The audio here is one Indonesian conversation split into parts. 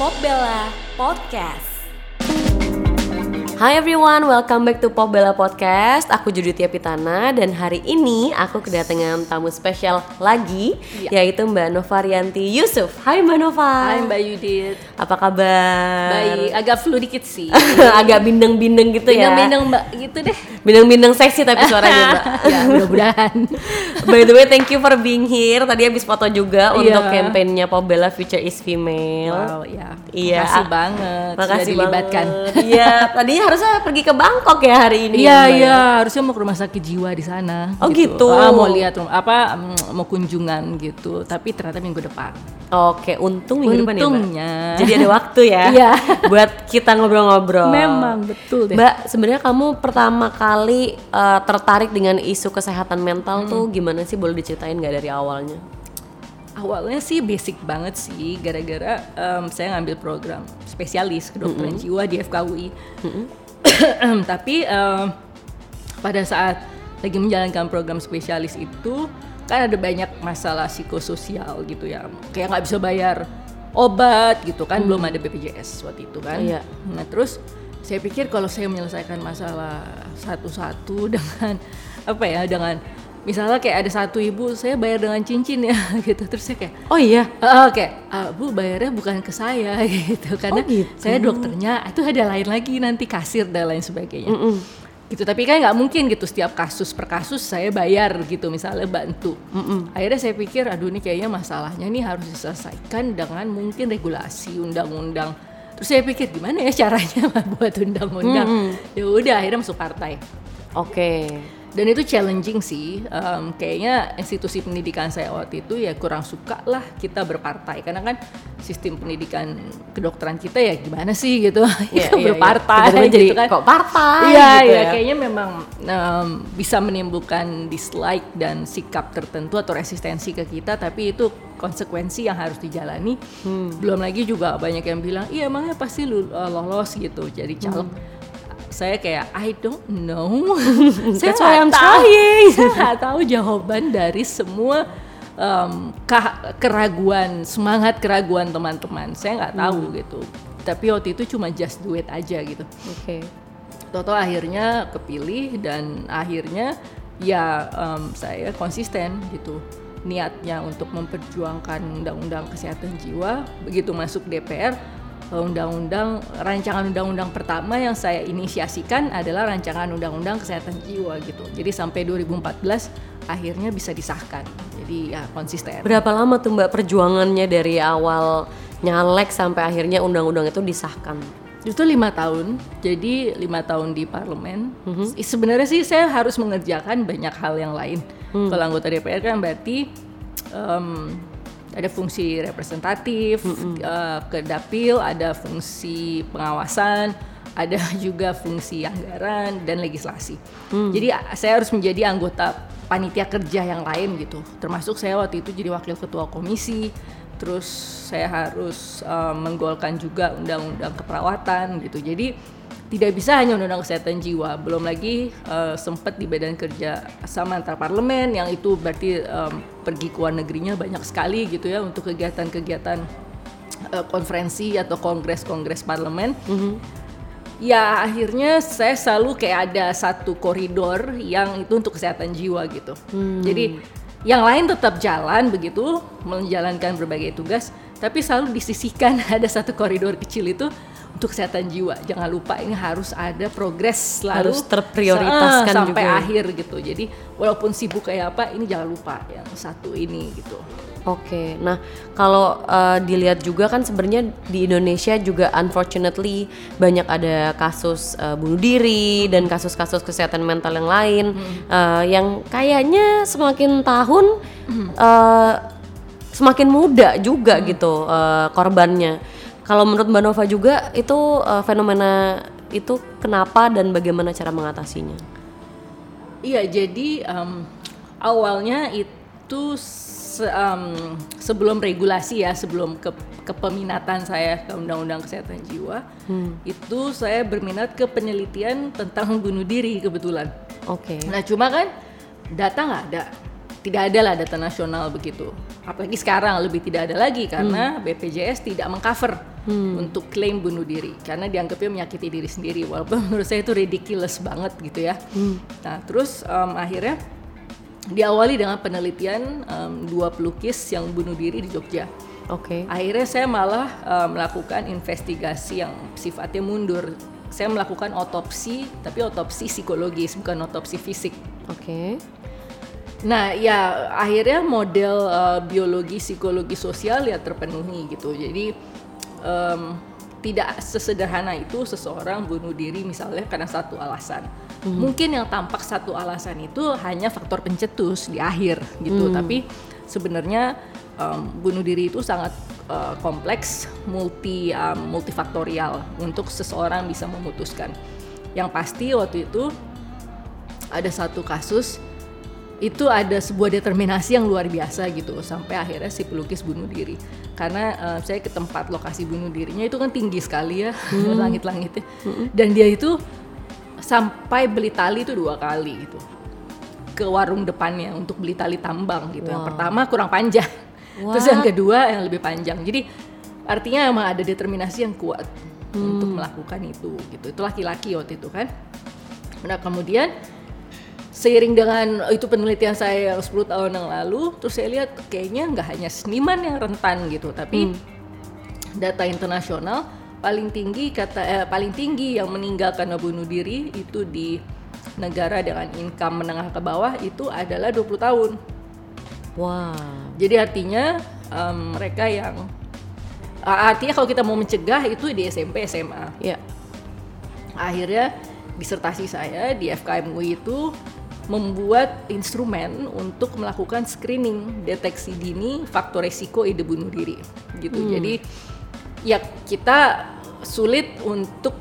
Pop Bella Podcast. Hi everyone, welcome back to Pop Bella Podcast. Aku Juditia Pitana dan hari ini aku kedatangan tamu spesial lagi Iya. yaitu Mbak Nova Rianti Yusuf. Hai Mbak Nova. Hai Mbak Yudit. Apa kabar? Baik, agak flu dikit sih. Agak bindeng-bindeng gitu ya. Bindeng-bindeng Mbak gitu deh. Bindeng-bindeng seksi tapi suaranya Mbak. ya, mudah-mudahan. By the way, thank you for being here. Tadi habis foto juga Iya. untuk kampanyenya Pop Bella Future is Female. wow, ya. Iya. Makasih banget Makasih sudah dilibatkan. Iya, tadinya harusnya pergi ke Bangkok ya hari ini. Iya, iya, harusnya mau ke rumah sakit jiwa di sana. Oh, gitu. Ah, mau lihat apa mm, mau kunjungan gitu, tapi ternyata minggu depan. Oke, untung minggu depan ya, Mbak. Untungnya. Jadi ada waktu ya. Iya. Buat kita ngobrol-ngobrol. Memang betul deh. Mbak, sebenarnya kamu pertama kali eh, tertarik dengan isu kesehatan mental Hmm. tuh gimana sih? Boleh diceritain nggak dari awalnya? Awalnya sih basic banget sih, gara-gara em, saya ngambil program spesialis kedokteran jiwa di FKUI. Tapi em, pada saat lagi menjalankan program spesialis itu kan ada banyak masalah psikososial gitu ya, kayak nggak bisa bayar obat gitu kan, belum ada BPJS waktu itu kan. Iya. Nah terus saya pikir kalau saya menyelesaikan masalah satu-satu dengan apa ya, dengan misalnya kayak ada satu ibu saya bayar dengan cincin ya gitu, terus saya kayak Oh iya. Oke, Ah, Bu bayarnya bukan ke saya gitu karena Oh, gitu. saya dokternya itu ada lain lagi nanti kasir dan lain sebagainya. Gitu, tapi kan nggak mungkin gitu setiap kasus per kasus saya bayar gitu misalnya bantu. Akhirnya saya pikir aduh ini kayaknya masalahnya ini harus diselesaikan dengan mungkin regulasi undang-undang. Terus saya pikir gimana ya caranya buat undang-undang. Ya udah akhirnya masuk partai Oke. Dan itu challenging sih Em, kayaknya institusi pendidikan saya waktu itu ya kurang suka lah kita berpartai karena kan sistem pendidikan kedokteran kita ya gimana sih gitu Iya, Kita iya, iya. berpartai Tiba-tiba gitu jadi kan kok partai iya gitu iya ya. kayaknya memang em, bisa menimbulkan dislike dan sikap tertentu atau resistensi ke kita tapi itu konsekuensi yang harus dijalani Hmm. belum lagi juga banyak yang bilang iya emangnya pasti lu uh, lolos gitu jadi caleg Hmm. Saya kayak I don't know saya nggak tahu trying. saya nggak tahu jawaban dari semua em, ka- keraguan semangat keraguan teman-teman saya nggak tahu Hmm. gitu tapi waktu itu cuma just do it aja gitu Oke. Toto akhirnya kepilih dan akhirnya ya em, saya konsisten gitu niatnya untuk memperjuangkan undang-undang kesehatan jiwa begitu masuk DPR undang-undang rancangan undang-undang pertama yang saya inisiasikan adalah rancangan undang-undang kesehatan jiwa gitu. Jadi sampai 2014 akhirnya bisa disahkan. Jadi ya konsisten. Berapa lama tuh Mbak perjuangannya dari awal nyalek sampai akhirnya undang-undang itu disahkan? itu lima tahun. Jadi lima tahun di parlemen. I- sebenarnya sih saya harus mengerjakan banyak hal yang lain. Kalau anggota DPR kan berarti em, ada fungsi representatif eh, ke dapil ada fungsi pengawasan ada juga fungsi anggaran dan legislasi. Jadi a- saya harus menjadi anggota panitia kerja yang lain gitu. Termasuk saya waktu itu jadi wakil ketua komisi terus saya harus uh, menggolkan juga undang-undang keperawatan gitu. Jadi tidak bisa hanya undang-undang kesehatan jiwa. Belum lagi uh, sempat di badan kerja sama antar parlemen yang itu berarti um, pergi ke luar negerinya banyak sekali gitu ya untuk kegiatan-kegiatan uh, konferensi atau kongres-kongres parlemen. Ya akhirnya saya selalu kayak ada satu koridor yang itu untuk kesehatan jiwa gitu. Jadi yang lain tetap jalan begitu menjalankan berbagai tugas, tapi selalu disisihkan. Ada satu koridor kecil itu untuk kesehatan jiwa. Jangan lupa ini harus ada progres selalu Harus terprioritaskan sa- sampai juga. akhir gitu. Jadi walaupun sibuk kayak apa, ini jangan lupa yang satu ini gitu. Oke, nah kalau eh, dilihat juga kan sebenarnya di Indonesia juga unfortunately banyak ada kasus eh, bunuh diri dan kasus-kasus kesehatan mental yang lain eh, yang kayaknya semakin tahun eh, semakin muda juga gitu eh, korbannya. Kalau menurut Mbak Nova juga itu eh, fenomena itu kenapa dan bagaimana cara mengatasinya? Iya, jadi em, awalnya itu se- em, sebelum regulasi ya, sebelum ke kepeminatan saya ke Undang-Undang Kesehatan Jiwa, itu saya berminat ke penelitian tentang bunuh diri kebetulan. Oke. Nah, cuma kan data nggak ada, tidak ada lah data nasional begitu. Apalagi sekarang lebih tidak ada lagi karena BPJS tidak mengcover hmm. untuk klaim bunuh diri karena dianggapnya menyakiti diri sendiri walaupun menurut saya itu ridiculous banget gitu ya. Hmm. Nah terus um, akhirnya diawali dengan penelitian um, dua pelukis yang bunuh diri di Jogja. Oke. Okay. Akhirnya saya malah um, melakukan investigasi yang sifatnya mundur. Saya melakukan otopsi, tapi otopsi psikologis bukan otopsi fisik. Oke. Okay. Nah, ya akhirnya model uh, biologi psikologi sosial ya terpenuhi gitu. Jadi um, tidak sesederhana itu seseorang bunuh diri misalnya karena satu alasan. Hmm. Mungkin yang tampak satu alasan itu hanya faktor pencetus di akhir gitu, hmm. tapi sebenarnya um, bunuh diri itu sangat uh, kompleks, multi um, multifaktorial untuk seseorang bisa memutuskan. Yang pasti waktu itu ada satu kasus itu ada sebuah determinasi yang luar biasa gitu sampai akhirnya si pelukis bunuh diri karena uh, saya ke tempat lokasi bunuh dirinya itu kan tinggi sekali ya hmm. langit-langitnya hmm. dan dia itu sampai beli tali itu dua kali gitu ke warung depannya untuk beli tali tambang gitu wow. yang pertama kurang panjang What? terus yang kedua yang lebih panjang jadi artinya emang ada determinasi yang kuat hmm. untuk melakukan itu gitu itu laki-laki waktu itu kan nah kemudian seiring dengan itu penelitian saya yang 10 tahun yang lalu terus saya lihat kayaknya nggak hanya seniman yang rentan gitu tapi hmm. data internasional paling tinggi kata eh, paling tinggi yang meninggal karena bunuh diri itu di negara dengan income menengah ke bawah itu adalah 20 tahun. Wah. Wow. Jadi artinya um, mereka yang artinya kalau kita mau mencegah itu di SMP SMA. Ya. Akhirnya disertasi saya di FKM UI itu membuat instrumen untuk melakukan screening deteksi dini faktor resiko ide bunuh diri gitu. Hmm. Jadi ya kita sulit untuk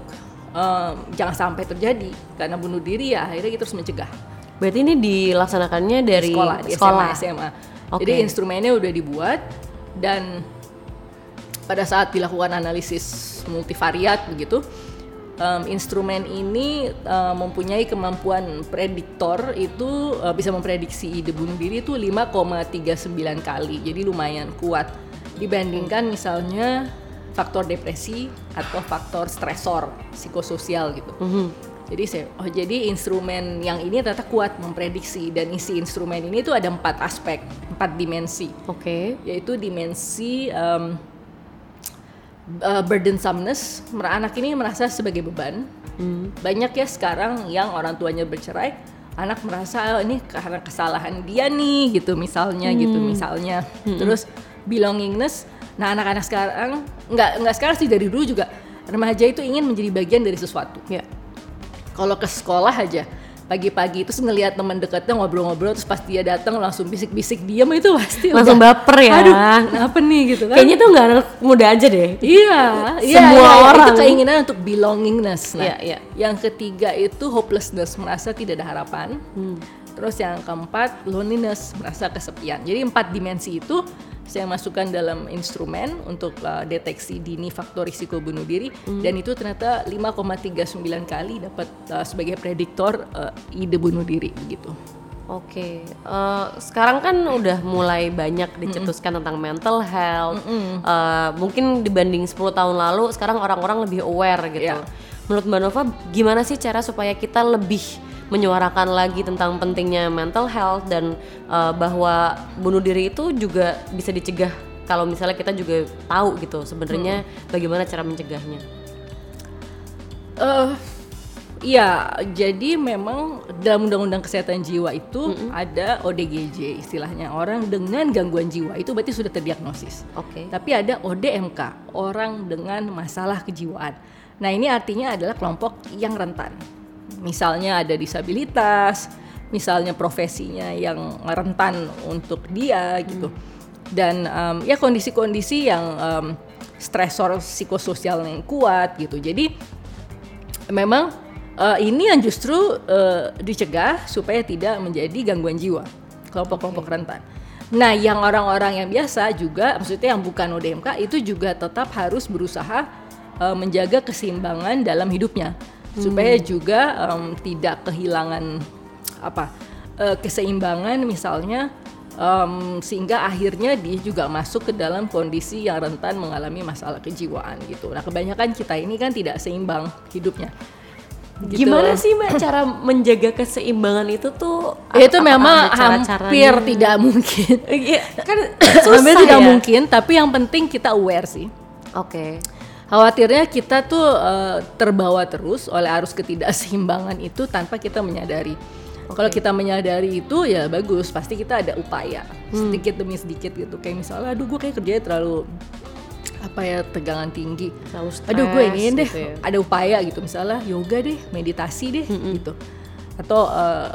um, jangan sampai terjadi karena bunuh diri ya akhirnya kita harus mencegah. Berarti ini dilaksanakannya dari di sekolah, di sekolah. SMA, SMA. Okay. Jadi instrumennya udah dibuat dan pada saat dilakukan analisis multivariat begitu um, instrumen ini uh, mempunyai kemampuan prediktor itu uh, bisa memprediksi ide bunuh diri itu 5,39 kali. Jadi lumayan kuat dibandingkan misalnya faktor depresi atau faktor stresor psikososial gitu. Mm -hmm. Jadi saya, oh jadi instrumen yang ini ternyata kuat memprediksi dan isi instrumen ini tuh ada empat aspek, empat dimensi. Oke. Okay. Yaitu dimensi um, uh, burdensomeness, anak ini merasa sebagai beban. Hmm. Banyak ya sekarang yang orang tuanya bercerai, anak merasa oh, ini karena kesalahan dia nih gitu misalnya gitu, hmm. gitu misalnya. Hmm. Terus belongingness, nah anak-anak sekarang nggak nggak sekarang sih dari dulu juga remaja itu ingin menjadi bagian dari sesuatu. Ya. Kalau ke sekolah aja, pagi-pagi terus ngelihat teman dekatnya ngobrol-ngobrol terus pas dia datang langsung bisik-bisik diam itu pasti langsung udah, baper ya. Aduh kenapa nih gitu kan? Kayaknya tuh nggak anak muda aja deh. Iya iya semua iya, orang. Itu keinginan untuk belongingness. Nah iya, iya. yang ketiga itu hopelessness merasa tidak ada harapan. Hmm. terus yang keempat loneliness merasa kesepian. Jadi empat dimensi itu saya masukkan dalam instrumen untuk uh, deteksi dini faktor risiko bunuh diri hmm. dan itu ternyata 5,39 kali dapat uh, sebagai prediktor uh, ide bunuh diri gitu. Oke, okay. uh, sekarang kan udah mulai banyak dicetuskan mm -hmm. tentang mental health. Mm uh, mungkin dibanding 10 tahun lalu, sekarang orang-orang lebih aware gitu. Yeah. Menurut Mbak Nova, gimana sih cara supaya kita lebih menyuarakan lagi tentang pentingnya mental health dan uh, bahwa bunuh diri itu juga bisa dicegah kalau misalnya kita juga tahu gitu sebenarnya hmm. bagaimana cara mencegahnya. Uh, Iya, jadi memang dalam Undang-Undang Kesehatan Jiwa itu mm -hmm. ada ODGJ istilahnya orang dengan gangguan jiwa itu berarti sudah terdiagnosis. Oke. Okay. Tapi ada ODMK orang dengan masalah kejiwaan. Nah ini artinya adalah kelompok yang rentan misalnya ada disabilitas, misalnya profesinya yang rentan untuk dia gitu. Hmm. Dan um, ya kondisi-kondisi yang um, stresor psikososial yang kuat gitu. Jadi memang uh, ini yang justru uh, dicegah supaya tidak menjadi gangguan jiwa kelompok-kelompok okay. rentan. Nah, yang orang-orang yang biasa juga, maksudnya yang bukan ODMK itu juga tetap harus berusaha uh, menjaga keseimbangan dalam hidupnya hmm. supaya juga um, tidak kehilangan apa uh, keseimbangan misalnya um, sehingga akhirnya dia juga masuk ke dalam kondisi yang rentan mengalami masalah kejiwaan gitu. Nah kebanyakan kita ini kan tidak seimbang hidupnya. Gitu. Gimana sih mbak cara menjaga keseimbangan itu tuh? Ya, itu memang cara-caranya? hampir tidak mungkin. Iya, kan hampir susah tidak ya? mungkin, tapi yang penting kita aware sih. Oke. Khawatirnya kita tuh eh, terbawa terus oleh arus ketidakseimbangan itu tanpa kita menyadari. Kalau kita menyadari itu ya bagus, pasti kita ada upaya sedikit demi sedikit gitu. Kayak misalnya, aduh gue kayak kerjanya terlalu apa ya tegangan tinggi. Terlalu aduh gue ini deh, gitu ya. ada upaya gitu misalnya yoga deh, meditasi deh gitu. Atau eh,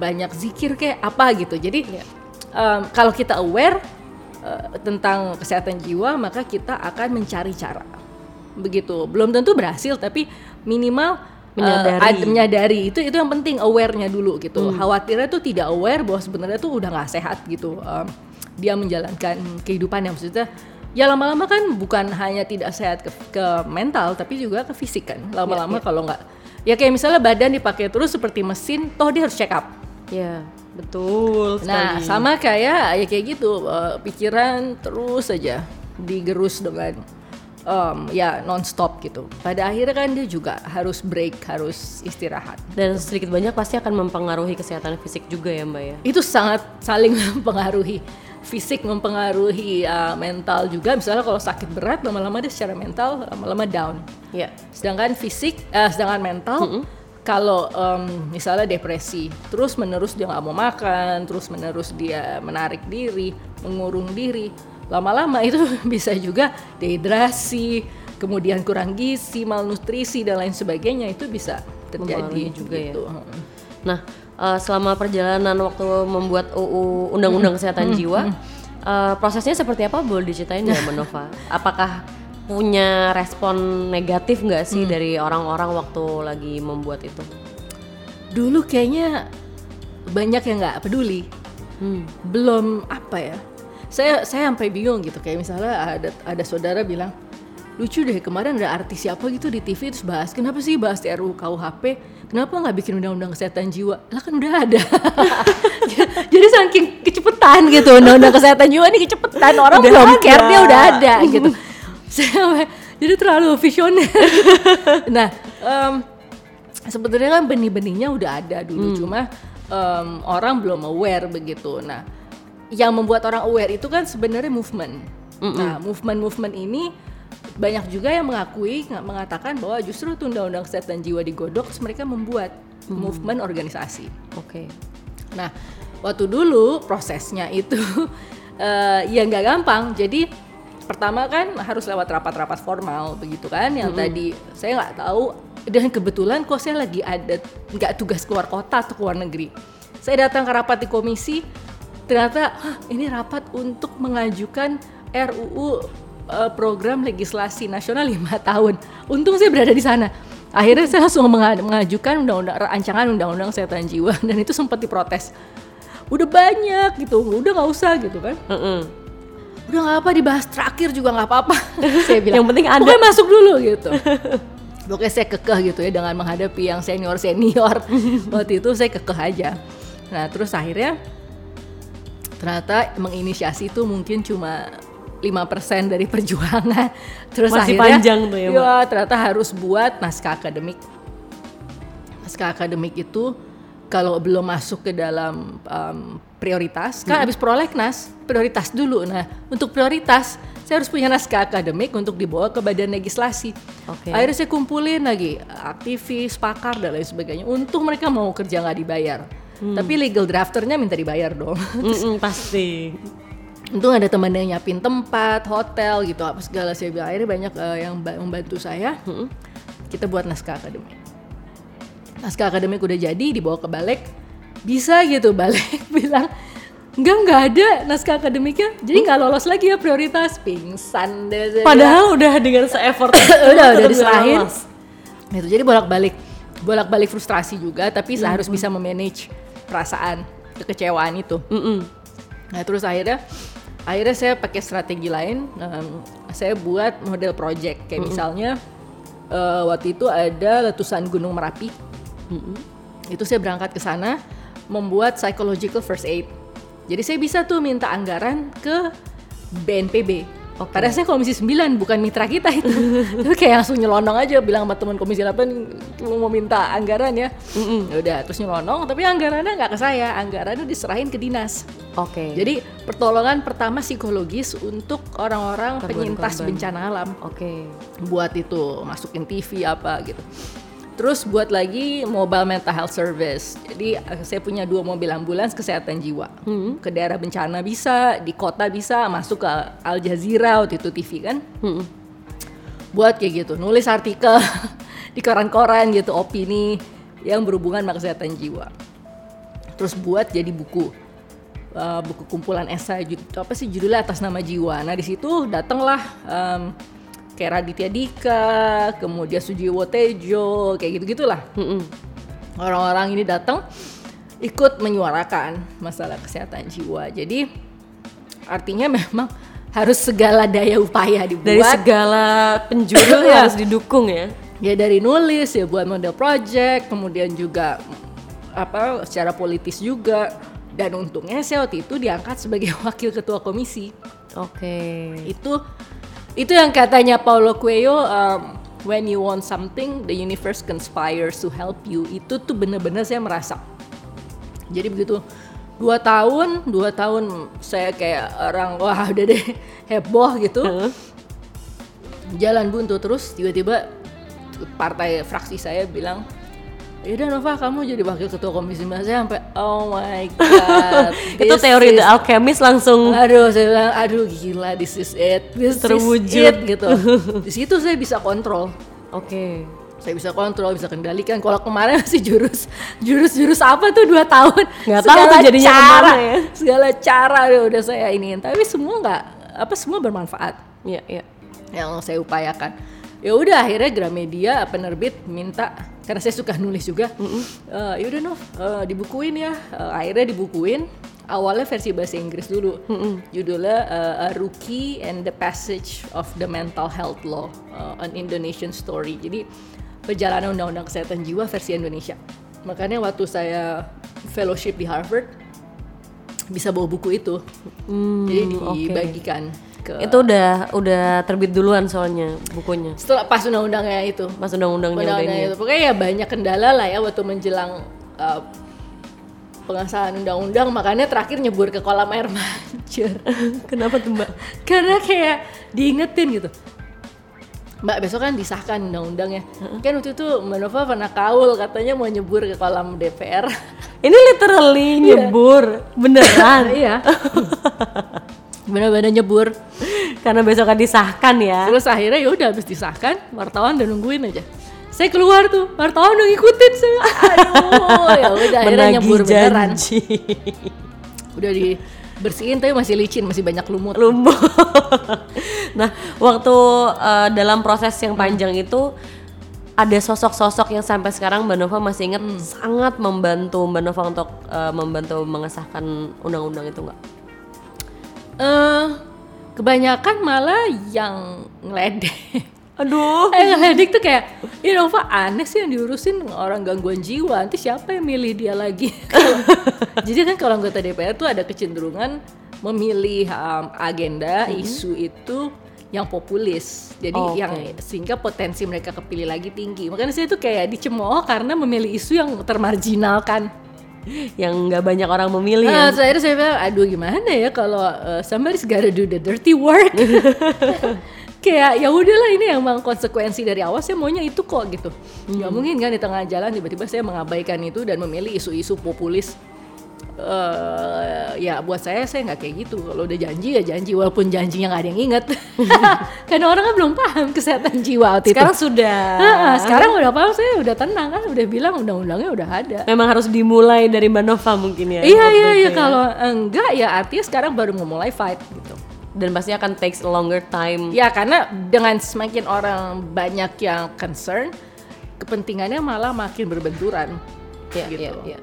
banyak zikir kayak apa gitu. Jadi em, kalau kita aware eh, tentang kesehatan jiwa, maka kita akan mencari cara. Begitu. Belum tentu berhasil, tapi minimal eh, Menyadari. ad- menyadari itu itu yang penting awarenya dulu gitu. Khawatirnya tuh tidak aware bahwa sebenarnya tuh udah nggak sehat gitu. Em, dia menjalankan kehidupan yang maksudnya ya lama-lama kan bukan hanya tidak sehat ke, ke mental tapi juga ke fisik kan. Lama-lama kalau nggak ya kayak misalnya badan dipakai terus seperti mesin, toh dia harus check up. Ya, betul Nah, sekali. sama kayak ya kayak gitu, eh, pikiran terus saja digerus dengan em, ya non-stop gitu. Pada akhirnya kan dia juga harus break, harus istirahat. Dan sedikit banyak pasti akan mempengaruhi kesehatan fisik juga ya mbak ya. Itu sangat saling mempengaruhi. Fisik mempengaruhi eh, mental juga. Misalnya kalau sakit berat, lama-lama dia secara mental lama-lama down. Ya. Sedangkan fisik, eh, sedangkan mental, kalau em, misalnya depresi, terus menerus dia nggak mau makan, terus menerus dia menarik diri, mengurung diri, lama-lama itu bisa juga dehidrasi, kemudian kurang gizi, malnutrisi dan lain sebagainya itu bisa terjadi juga ya. gitu. Nah, eh, selama perjalanan waktu membuat UU Undang-Undang Kesehatan Jiwa, eh, prosesnya seperti apa? Boleh diceritain nggak, Mbak Nova? Apakah punya respon negatif nggak sih dari orang-orang waktu lagi membuat itu? Dulu kayaknya banyak yang nggak peduli. Hmm. belum apa ya saya saya sampai bingung gitu. Kayak misalnya ada ada saudara bilang lucu deh kemarin ada artis siapa gitu di TV terus bahas kenapa sih bahas RUU KUHP kenapa nggak bikin undang-undang kesehatan jiwa? Lah kan udah ada. Jadi saking kecepetan gitu undang-undang kesehatan jiwa ini kecepetan. Orang Udah belum ada. care dia udah ada gitu. Saya jadi terlalu visioner. Nah em, sebenarnya kan benih-benihnya udah ada dulu. Cuma em, orang belum aware begitu. Nah yang membuat orang aware itu kan sebenarnya movement nah movement-movement ini banyak juga yang mengakui mengatakan bahwa justru tuh undang-undang kesehatan jiwa digodok mereka membuat movement organisasi Oke. Nah, waktu dulu prosesnya itu eh, ya nggak gampang. Jadi pertama kan harus lewat rapat-rapat formal begitu kan, yang tadi saya nggak tahu dan kebetulan kok saya lagi ada nggak tugas keluar kota atau keluar negeri. Saya datang ke rapat di komisi, ternyata "Hah, ini rapat untuk mengajukan RUU eh, program legislasi nasional lima tahun. Untung saya berada di sana. Akhirnya saya langsung menga- mengajukan undang-undang rancangan undang-undang kesehatan jiwa dan itu sempat diprotes. Udah banyak gitu, udah nggak usah gitu kan. Mm-mm. Udah nggak apa dibahas terakhir juga nggak apa-apa. saya bilang. Yang penting ada. Pokoknya masuk dulu gitu. Pokoknya saya kekeh gitu ya dengan menghadapi yang senior senior waktu itu saya kekeh aja. Nah terus akhirnya ternyata menginisiasi itu mungkin cuma 5% dari perjuangan. Terus Masih akhirnya, panjang tuh ya, Mbak. Iya, ternyata harus buat naskah akademik. Naskah akademik itu kalau belum masuk ke dalam um, prioritas, kan habis prolegnas, prioritas dulu. Nah, untuk prioritas saya harus punya naskah akademik untuk dibawa ke badan legislasi. Oke. Akhirnya saya kumpulin lagi aktivis, pakar dan lain sebagainya. Untung mereka mau kerja nggak dibayar. Tapi legal drafternya minta dibayar dong. Mm-mm, pasti. Untung ada teman yang nyiapin tempat, hotel gitu apa segala. Saya bilang akhirnya banyak eh, yang ba- membantu saya. Kita buat naskah akademik. Naskah akademik udah jadi dibawa ke balik. Bisa gitu balik bilang enggak nggak ada naskah akademiknya. Jadi nggak lolos lagi ya prioritas. Pingsan deh saya Padahal udah dengan se-effort itu, udah udah diserahin. gitu jadi bolak balik bolak balik frustrasi juga tapi saya harus bisa memanage perasaan kekecewaan itu. Mm-mm. nah terus akhirnya akhirnya saya pakai strategi lain em, saya buat model project. Kayak misalnya eh, waktu itu ada letusan gunung merapi. Itu saya berangkat ke sana membuat psychological first aid. Jadi saya bisa tuh minta anggaran ke BNPB. Oke. Padahal saya komisi 9 bukan mitra kita itu. Itu kayak langsung nyelonong aja bilang sama teman komisi 8 mau minta anggaran ya. Ya udah terus nyelonong tapi anggarannya nggak ke saya, anggarannya diserahin ke dinas. Oke. Jadi pertolongan pertama psikologis untuk orang-orang penyintas bencana alam Oke. buat itu masukin TV apa gitu. Terus buat lagi mobile mental health service. Jadi eh, saya punya dua mobil ambulans kesehatan jiwa. Ke daerah bencana bisa, di kota bisa, masuk ke Al Jazeera waktu itu TV kan. Hmm. Buat kayak gitu, nulis artikel di koran-koran gitu, opini yang berhubungan sama kesehatan jiwa. Terus buat jadi buku. Eh, buku kumpulan esai apa sih judulnya atas nama jiwa. Nah di situ datanglah em, kayak Raditya Dika, kemudian Sujiwo Tejo, kayak gitu gitulah. Mm-mm. Orang-orang ini datang ikut menyuarakan masalah kesehatan jiwa. Jadi artinya memang harus segala daya upaya dibuat. Dari segala penjuru Iya. harus didukung ya. ya dari nulis ya buat model project kemudian juga apa secara politis juga dan untungnya saya waktu itu diangkat sebagai wakil ketua komisi Oke. itu itu yang katanya Paulo Coelho um, when you want something the universe conspires to help you. Itu tuh bener-bener saya merasa. Jadi begitu dua tahun dua tahun saya kayak orang wah udah deh heboh gitu. Jalan buntu terus tiba-tiba partai fraksi saya bilang Yaudah Nova kamu jadi wakil ketua komisi 9 saya sampai oh my god Itu teori is- The Alchemist langsung aduh saya bilang aduh gila this is it this Terwujud. is it gitu di situ saya bisa kontrol Oke. saya bisa kontrol bisa kendalikan kalau kemarin masih jurus jurus jurus apa tuh dua tahun Nggak tahu tuh jadinya cara ya. segala cara udah, udah saya iniin tapi semua nggak apa semua bermanfaat Iya, iya. yang saya upayakan ya udah akhirnya Gramedia penerbit minta karena saya suka nulis juga. "Eh, ya udah Nov. Eh, dibukuin ya. Eh, akhirnya dibukuin. Awalnya versi bahasa Inggris dulu. Judulnya eh, A Rookie and the Passage of the Mental Health Law eh, an Indonesian Story. Jadi perjalanan undang-undang kesehatan jiwa versi Indonesia. Makanya waktu saya fellowship di Harvard bisa bawa buku itu. Jadi oke. dibagikan ke Itu udah udah terbit duluan soalnya bukunya. setelah pas undang-undangnya itu. Pas undang-undangnya udah undang-undangnya ini. itu. Pokoknya ya banyak kendala lah ya waktu menjelang uh, pengesahan undang-undang. Makanya terakhir nyebur ke kolam air mancur. Kenapa tuh, Mbak? karena kayak diingetin gitu. Mbak besok kan disahkan undang-undangnya. Kan waktu itu Mbak Nova pernah kaul katanya mau nyebur ke kolam DPR Ini literally nyebur. Beneran. iya benar-benar nyebur Karena besok akan disahkan ya. terus akhirnya ya udah habis disahkan wartawan udah nungguin aja saya keluar tuh wartawan udah ngikutin saya aduh ya udah akhirnya nyebur beneran janji. udah dibersihin tapi masih licin masih banyak lumut lumpuh. nah, waktu eh, dalam proses yang panjang itu ada sosok-sosok yang sampai sekarang Mbak Nova masih ingat sangat membantu Mbak Nova untuk eh, membantu mengesahkan undang-undang itu nggak? Eh kebanyakan malah yang ngeledek. Aduh. eh ngeledek tuh kayak ya Nova aneh sih yang diurusin orang gangguan jiwa. Nanti siapa yang milih dia lagi? Jadi kan kalau anggota DPR tuh ada kecenderungan memilih um, agenda isu itu yang populis. Jadi Oke. yang sehingga potensi mereka kepilih lagi tinggi. Makanya saya tuh kayak dicemooh karena memilih isu yang termarginalkan Yang nggak banyak orang memilih Nah, ya. saya saya bilang, aduh gimana ya kalau uh, somebody's gotta do the dirty work. Kayak ya udahlah ini emang konsekuensi dari awal saya maunya itu kok gitu. Nggak mungkin kan di tengah jalan tiba-tiba saya mengabaikan itu dan memilih isu-isu populis. Eh ya buat saya saya nggak kayak gitu. Kalau udah janji ya janji walaupun janjinya nggak ada yang inget. Karena orang kan belum paham kesehatan jiwa waktu Sekarang itu. sudah. Ah, sekarang udah paham saya udah tenang kan udah bilang undang-undangnya udah ada. Memang harus dimulai dari Mbak Nova mungkin ya. Iya iya iya ya. kalau enggak ya artinya sekarang baru memulai fight gitu. Dan pasti akan takes a longer time. Ya karena dengan semakin orang banyak yang concern, kepentingannya malah makin berbenturan. Iya, gitu. iya, iya.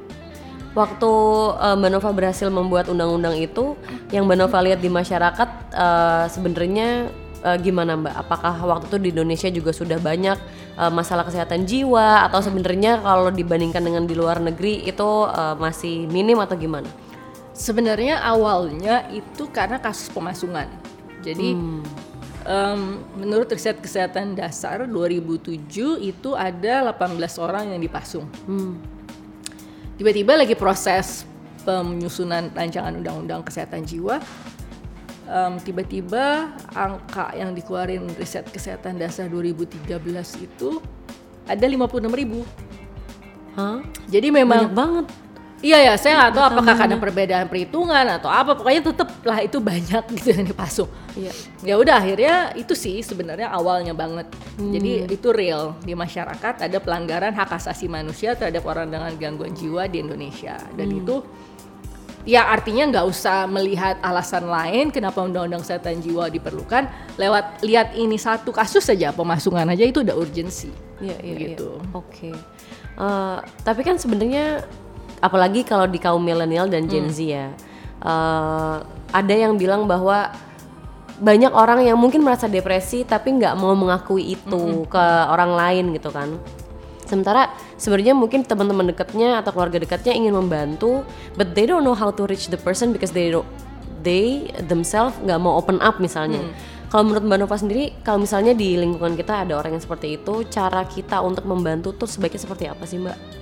Waktu eh, Mbak Nova berhasil membuat undang-undang itu, yang Mbak Nova lihat di masyarakat eh, sebenarnya eh, gimana Mbak? Apakah waktu itu di Indonesia juga sudah banyak eh, masalah kesehatan jiwa atau sebenarnya kalau dibandingkan dengan di luar negeri itu eh, masih minim atau gimana? Sebenarnya awalnya itu karena kasus pemasungan. Jadi Hmm. em, menurut riset kesehatan dasar 2007 itu ada 18 orang yang dipasung. Hmm. Tiba-tiba lagi proses penyusunan rancangan undang-undang kesehatan jiwa. em, tiba-tiba angka yang dikeluarin riset kesehatan dasar 2013 itu ada 56 ribu. Hah? Jadi memang Banyak banget. Iya ya, saya nggak tahu apakah karena perbedaan perhitungan atau apa. Pokoknya tetep lah itu banyak gitu yang dipasung. Iya. Ya udah akhirnya itu sih sebenarnya awalnya banget. Jadi itu real di masyarakat ada pelanggaran hak asasi manusia terhadap orang dengan gangguan jiwa di Indonesia dan itu ya artinya nggak usah melihat alasan lain kenapa undang-undang kesehatan jiwa diperlukan lewat lihat ini satu kasus saja pemasungan aja itu udah urgensi. Iya, iya, iya. Gitu. Oke. Eh, tapi kan sebenarnya apalagi kalau di kaum milenial dan Gen Z ya, eh, ada yang bilang bahwa banyak orang yang mungkin merasa depresi tapi nggak mau mengakui itu ke orang lain gitu kan. Sementara sebenarnya mungkin teman-teman dekatnya atau keluarga dekatnya ingin membantu, but they don't know how to reach the person because they don't, they themselves nggak mau open up misalnya. Kalau menurut Mbak Nova sendiri, kalau misalnya di lingkungan kita ada orang yang seperti itu, cara kita untuk membantu tuh sebaiknya seperti apa sih Mbak?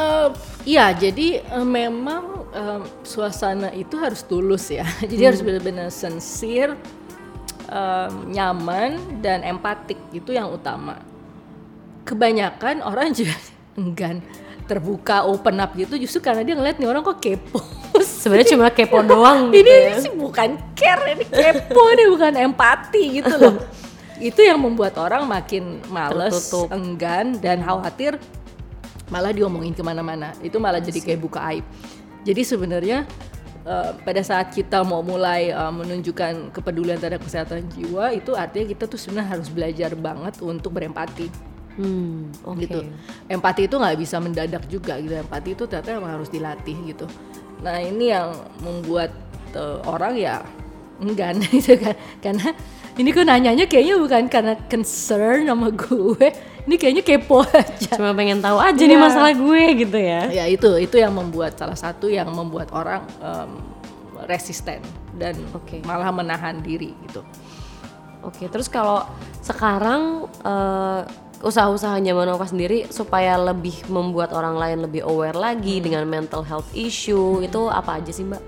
Eh, Iya, jadi eh, memang em, suasana itu harus tulus ya. Jadi harus benar-benar sincere, em, nyaman dan empatik itu yang utama. Kebanyakan orang juga enggan terbuka, open up gitu justru karena dia ngeliat nih orang kok kepo. Sebenarnya cuma kepo doang gitu ya. ini sih bukan care, ini kepo, ini bukan empati gitu loh. itu yang membuat orang makin males, Tertutup. enggan dan khawatir malah diomongin ke mana-mana. Itu malah jadi kayak buka aib. Jadi sebenarnya eh, pada saat kita mau mulai eh, menunjukkan kepedulian terhadap kesehatan jiwa itu artinya kita tuh sebenarnya harus belajar banget untuk berempati Hmm, oke. gitu. Empati itu nggak bisa mendadak juga gitu. Empati itu ternyata emang harus dilatih gitu. Nah ini yang membuat eh, orang ya enggan gitu kan. Karena ini kok nanyanya kayaknya bukan karena concern sama gue. Ini kayaknya kepo aja. Cuma pengen tahu aja nih Iya. masalah gue gitu ya. Ya itu itu yang membuat salah satu yang membuat orang em, resisten dan Oke. malah menahan diri gitu. Oke, terus kalau sekarang eh, usaha-usahanya Mbak Nova sendiri supaya lebih membuat orang lain lebih aware lagi dengan mental health issue itu apa aja sih Mbak?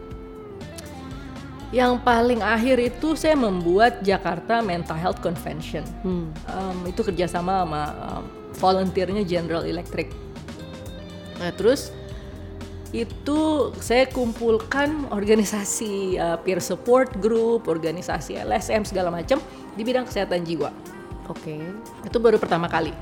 Yang paling akhir itu saya membuat Jakarta Mental Health Convention. Hmm. Em, itu kerjasama sama em, volunteernya General Electric. Nah terus itu saya kumpulkan organisasi eh, peer support group, organisasi LSM segala macam di bidang kesehatan jiwa. Oke. Itu baru pertama kali.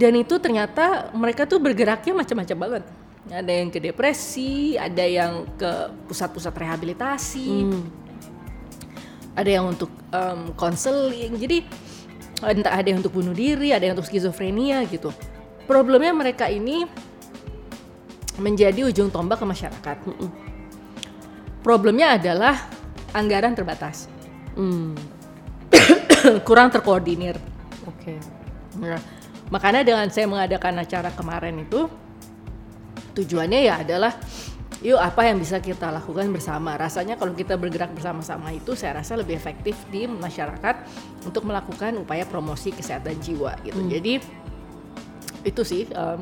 Dan itu ternyata mereka tuh bergeraknya macam-macam banget. Ada yang ke depresi, ada yang ke pusat-pusat rehabilitasi, ada yang untuk konseling. Jadi entah ada yang untuk bunuh diri, ada yang untuk skizofrenia gitu. Problemnya mereka ini menjadi ujung tombak ke masyarakat. Problemnya adalah anggaran terbatas, Hmm. kurang terkoordinir. Oke. Nah, makanya dengan saya mengadakan acara kemarin itu tujuannya ya adalah yuk apa yang bisa kita lakukan bersama. Rasanya kalau kita bergerak bersama-sama itu saya rasa lebih efektif di masyarakat untuk melakukan upaya promosi kesehatan jiwa gitu. Jadi itu sih em,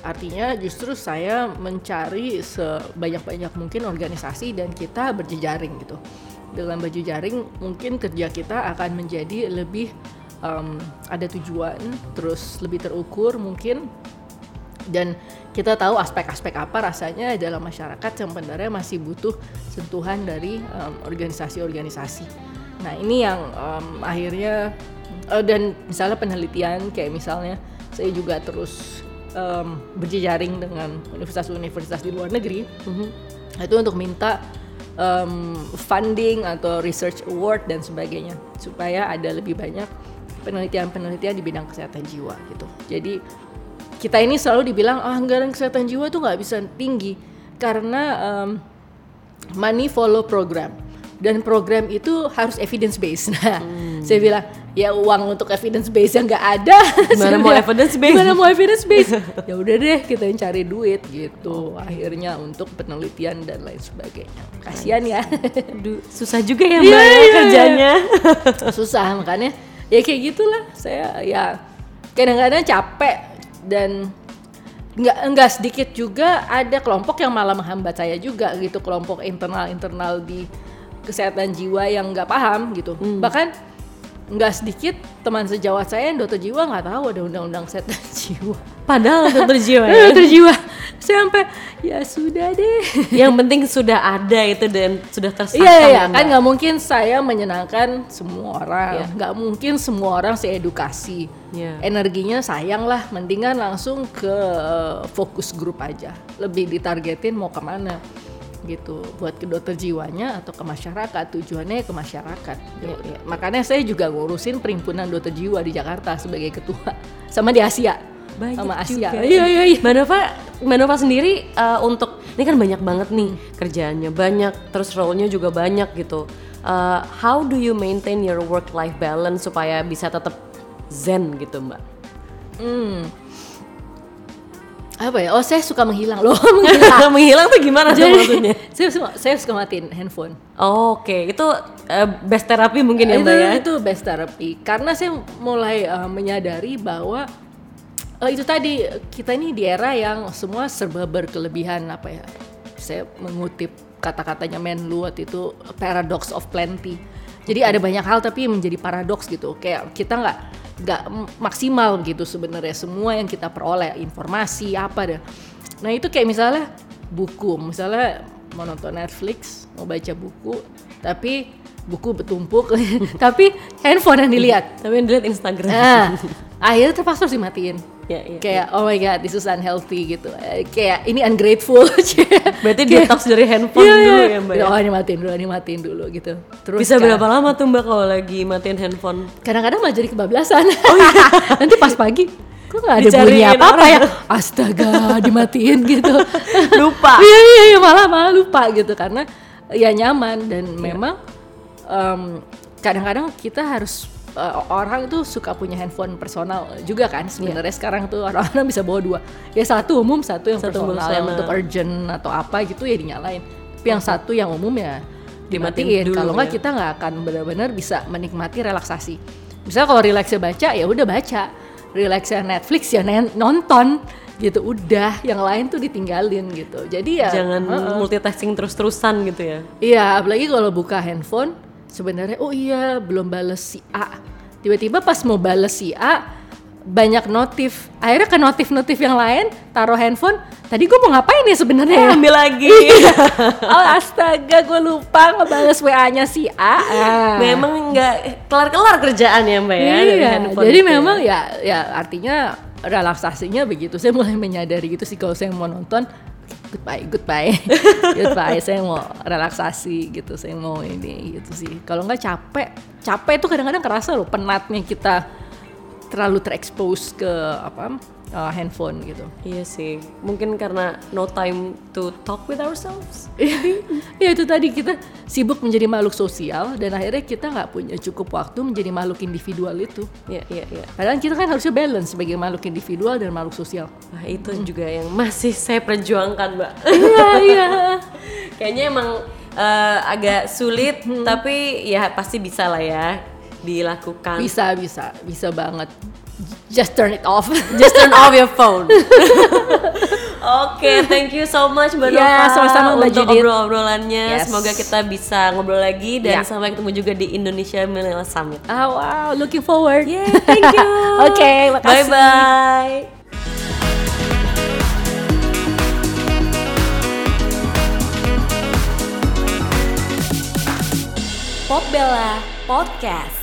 artinya justru saya mencari sebanyak-banyak mungkin organisasi dan kita berjejaring gitu. Dengan berjejaring mungkin kerja kita akan menjadi lebih em, ada tujuan, terus lebih terukur mungkin dan kita tahu aspek-aspek apa rasanya dalam masyarakat yang sebenarnya masih butuh sentuhan dari organisasi-organisasi. Nah ini yang em, akhirnya eh, dan misalnya penelitian kayak misalnya saya juga terus em, berjejaring dengan universitas-universitas di luar negeri itu untuk minta em, funding atau research award dan sebagainya supaya ada lebih banyak penelitian-penelitian di bidang kesehatan jiwa gitu. Jadi kita ini selalu dibilang ah, anggaran kesehatan jiwa tuh nggak bisa tinggi karena em, money follow program dan program itu harus evidence based. Nah, saya bilang ya uang untuk evidence base yang nggak ada Gimana mau evidence base? gimana mau evidence base ya udah deh kita yang cari duit gitu akhirnya untuk penelitian dan lain sebagainya kasihan ya Aduh, susah juga ya mbak ya iya, iya. kerjanya. susah makanya ya kayak gitulah saya ya kadang-kadang capek dan nggak nggak sedikit juga ada kelompok yang malah menghambat saya juga gitu kelompok internal internal di kesehatan jiwa yang nggak paham gitu. Bahkan nggak sedikit teman sejawat saya yang dokter jiwa nggak tahu ada undang-undang kesehatan jiwa Padahal dokter jiwa ya. dokter jiwa saya sampai ya sudah deh Yang penting sudah ada itu dan sudah tersahkan. Iya iya ya, kan nggak mungkin saya menyenangkan semua orang, Iya. nggak mungkin semua orang saya edukasi. Iya. Energinya sayang lah, mendingan langsung ke eh, fokus grup aja, lebih ditargetin mau ke mana gitu, buat ke dokter jiwanya atau ke masyarakat, tujuannya ke masyarakat. Iya, Ya, Makanya saya juga ngurusin perhimpunan dokter jiwa di Jakarta sebagai ketua, sama di Asia, Banyak sama Asia. juga. Iya iya iya. Mbak Nova, Mbak Nova sendiri eh, untuk ini kan banyak banget nih kerjaannya banyak, terus role-nya juga banyak gitu. Eh, how do you maintain your work life balance supaya bisa tetap zen gitu Mbak? Hmm. Apa ya? Oh saya suka menghilang loh, menghilang. Menghilang tuh gimana tuh Jadi, maksudnya? saya suka, saya suka matiin handphone. Oke, itu eh, best terapi mungkin ya itu, Mbak ya? itu best therapy. Karena saya mulai uh, menyadari bahwa uh, itu tadi kita ini di era yang semua serba berkelebihan apa ya? Saya mengutip kata-katanya Menlu waktu itu paradox of plenty. Jadi ada banyak hal tapi menjadi paradoks gitu. Kayak kita nggak nggak maksimal gitu sebenarnya semua yang kita peroleh informasi apa deh. Nah itu kayak misalnya buku, misalnya mau nonton Netflix, mau baca buku, tapi buku bertumpuk, tapi handphone yang dilihat. Tapi yang dilihat Instagram. Nah, akhirnya terpaksa harus dimatiin. Ya, ya. Kayak oh my god, this is unhealthy gitu. Eh, Kayak ini ungrateful. Berarti Kayak- detox dari handphone Iya, dulu iya. ya Mbak? ya? Oh ini matiin dulu, ini matiin dulu gitu. Terus Bisa kan- berapa lama tuh Mbak kalau lagi matiin handphone? Kadang-kadang malah jadi kebablasan. Nanti pas pagi, kok nggak ada bunyi Dicariin apa-apa ya? Astaga, dimatiin gitu. Lupa. Iya iya iya malah malah lupa gitu karena ya nyaman dan memang em, kadang-kadang kita harus eh, orang itu suka punya handphone personal juga kan. Sebenarnya sekarang tuh orang-orang bisa bawa dua. Ya satu umum satu yang Satu personal yang personal. untuk urgent atau apa gitu ya dinyalain. Tapi yang satu yang umum ya Dimatiin. Kalau nggak ya. kita nggak akan benar-benar bisa menikmati relaksasi. Misalnya kalau relaksnya baca ya udah baca. Relaksnya Netflix ya nonton gitu. Udah yang lain tuh ditinggalin gitu. Jadi ya Jangan Heeh. multitasking terus-terusan gitu ya. Iya, apalagi kalau buka handphone, sebenarnya oh iya belum bales si A. Tiba-tiba pas mau bales si A, banyak notif. Akhirnya ke notif-notif yang lain, taruh handphone. Tadi gue mau ngapain ya sebenarnya? ya? Ambil lagi. oh astaga, gue lupa ngebales WA-nya si A. Ah. Memang nggak kelar-kelar kerjaan ya Mbak ya dari Iya, handphone jadi itu ya. memang ya ya artinya relaksasinya begitu. Saya mulai menyadari gitu sih kalau saya mau nonton goodbye, goodbye, goodbye. Saya mau relaksasi gitu, saya mau ini gitu sih. Kalau nggak capek, capek itu kadang-kadang kerasa loh penatnya kita terlalu terekspos ke apa uh, handphone gitu. Iya sih, mungkin karena no time to talk with ourselves. ya itu tadi kita sibuk menjadi makhluk sosial dan akhirnya kita nggak punya cukup waktu menjadi makhluk individual itu. Iya, iya, iya. Padahal kita kan harusnya balance sebagai makhluk individual dan makhluk sosial. Wah, itu juga yang masih saya perjuangkan, Mbak. Iya iya. Kayaknya emang eh, agak sulit, Hmm. tapi ya pasti bisa lah ya dilakukan. Bisa bisa bisa banget. Just turn it off. Just turn off your phone. Oke, thank you so much Mbak Ya, Nova sama-sama, Mbak untuk obrol-obrolannya. Yes. Semoga kita bisa ngobrol lagi dan Ya. sampai ketemu juga di Indonesia Millennial Summit. Ah, wow, looking forward. Yeah, thank you. Oke, makasih. Bye bye. Pop Bella Podcast.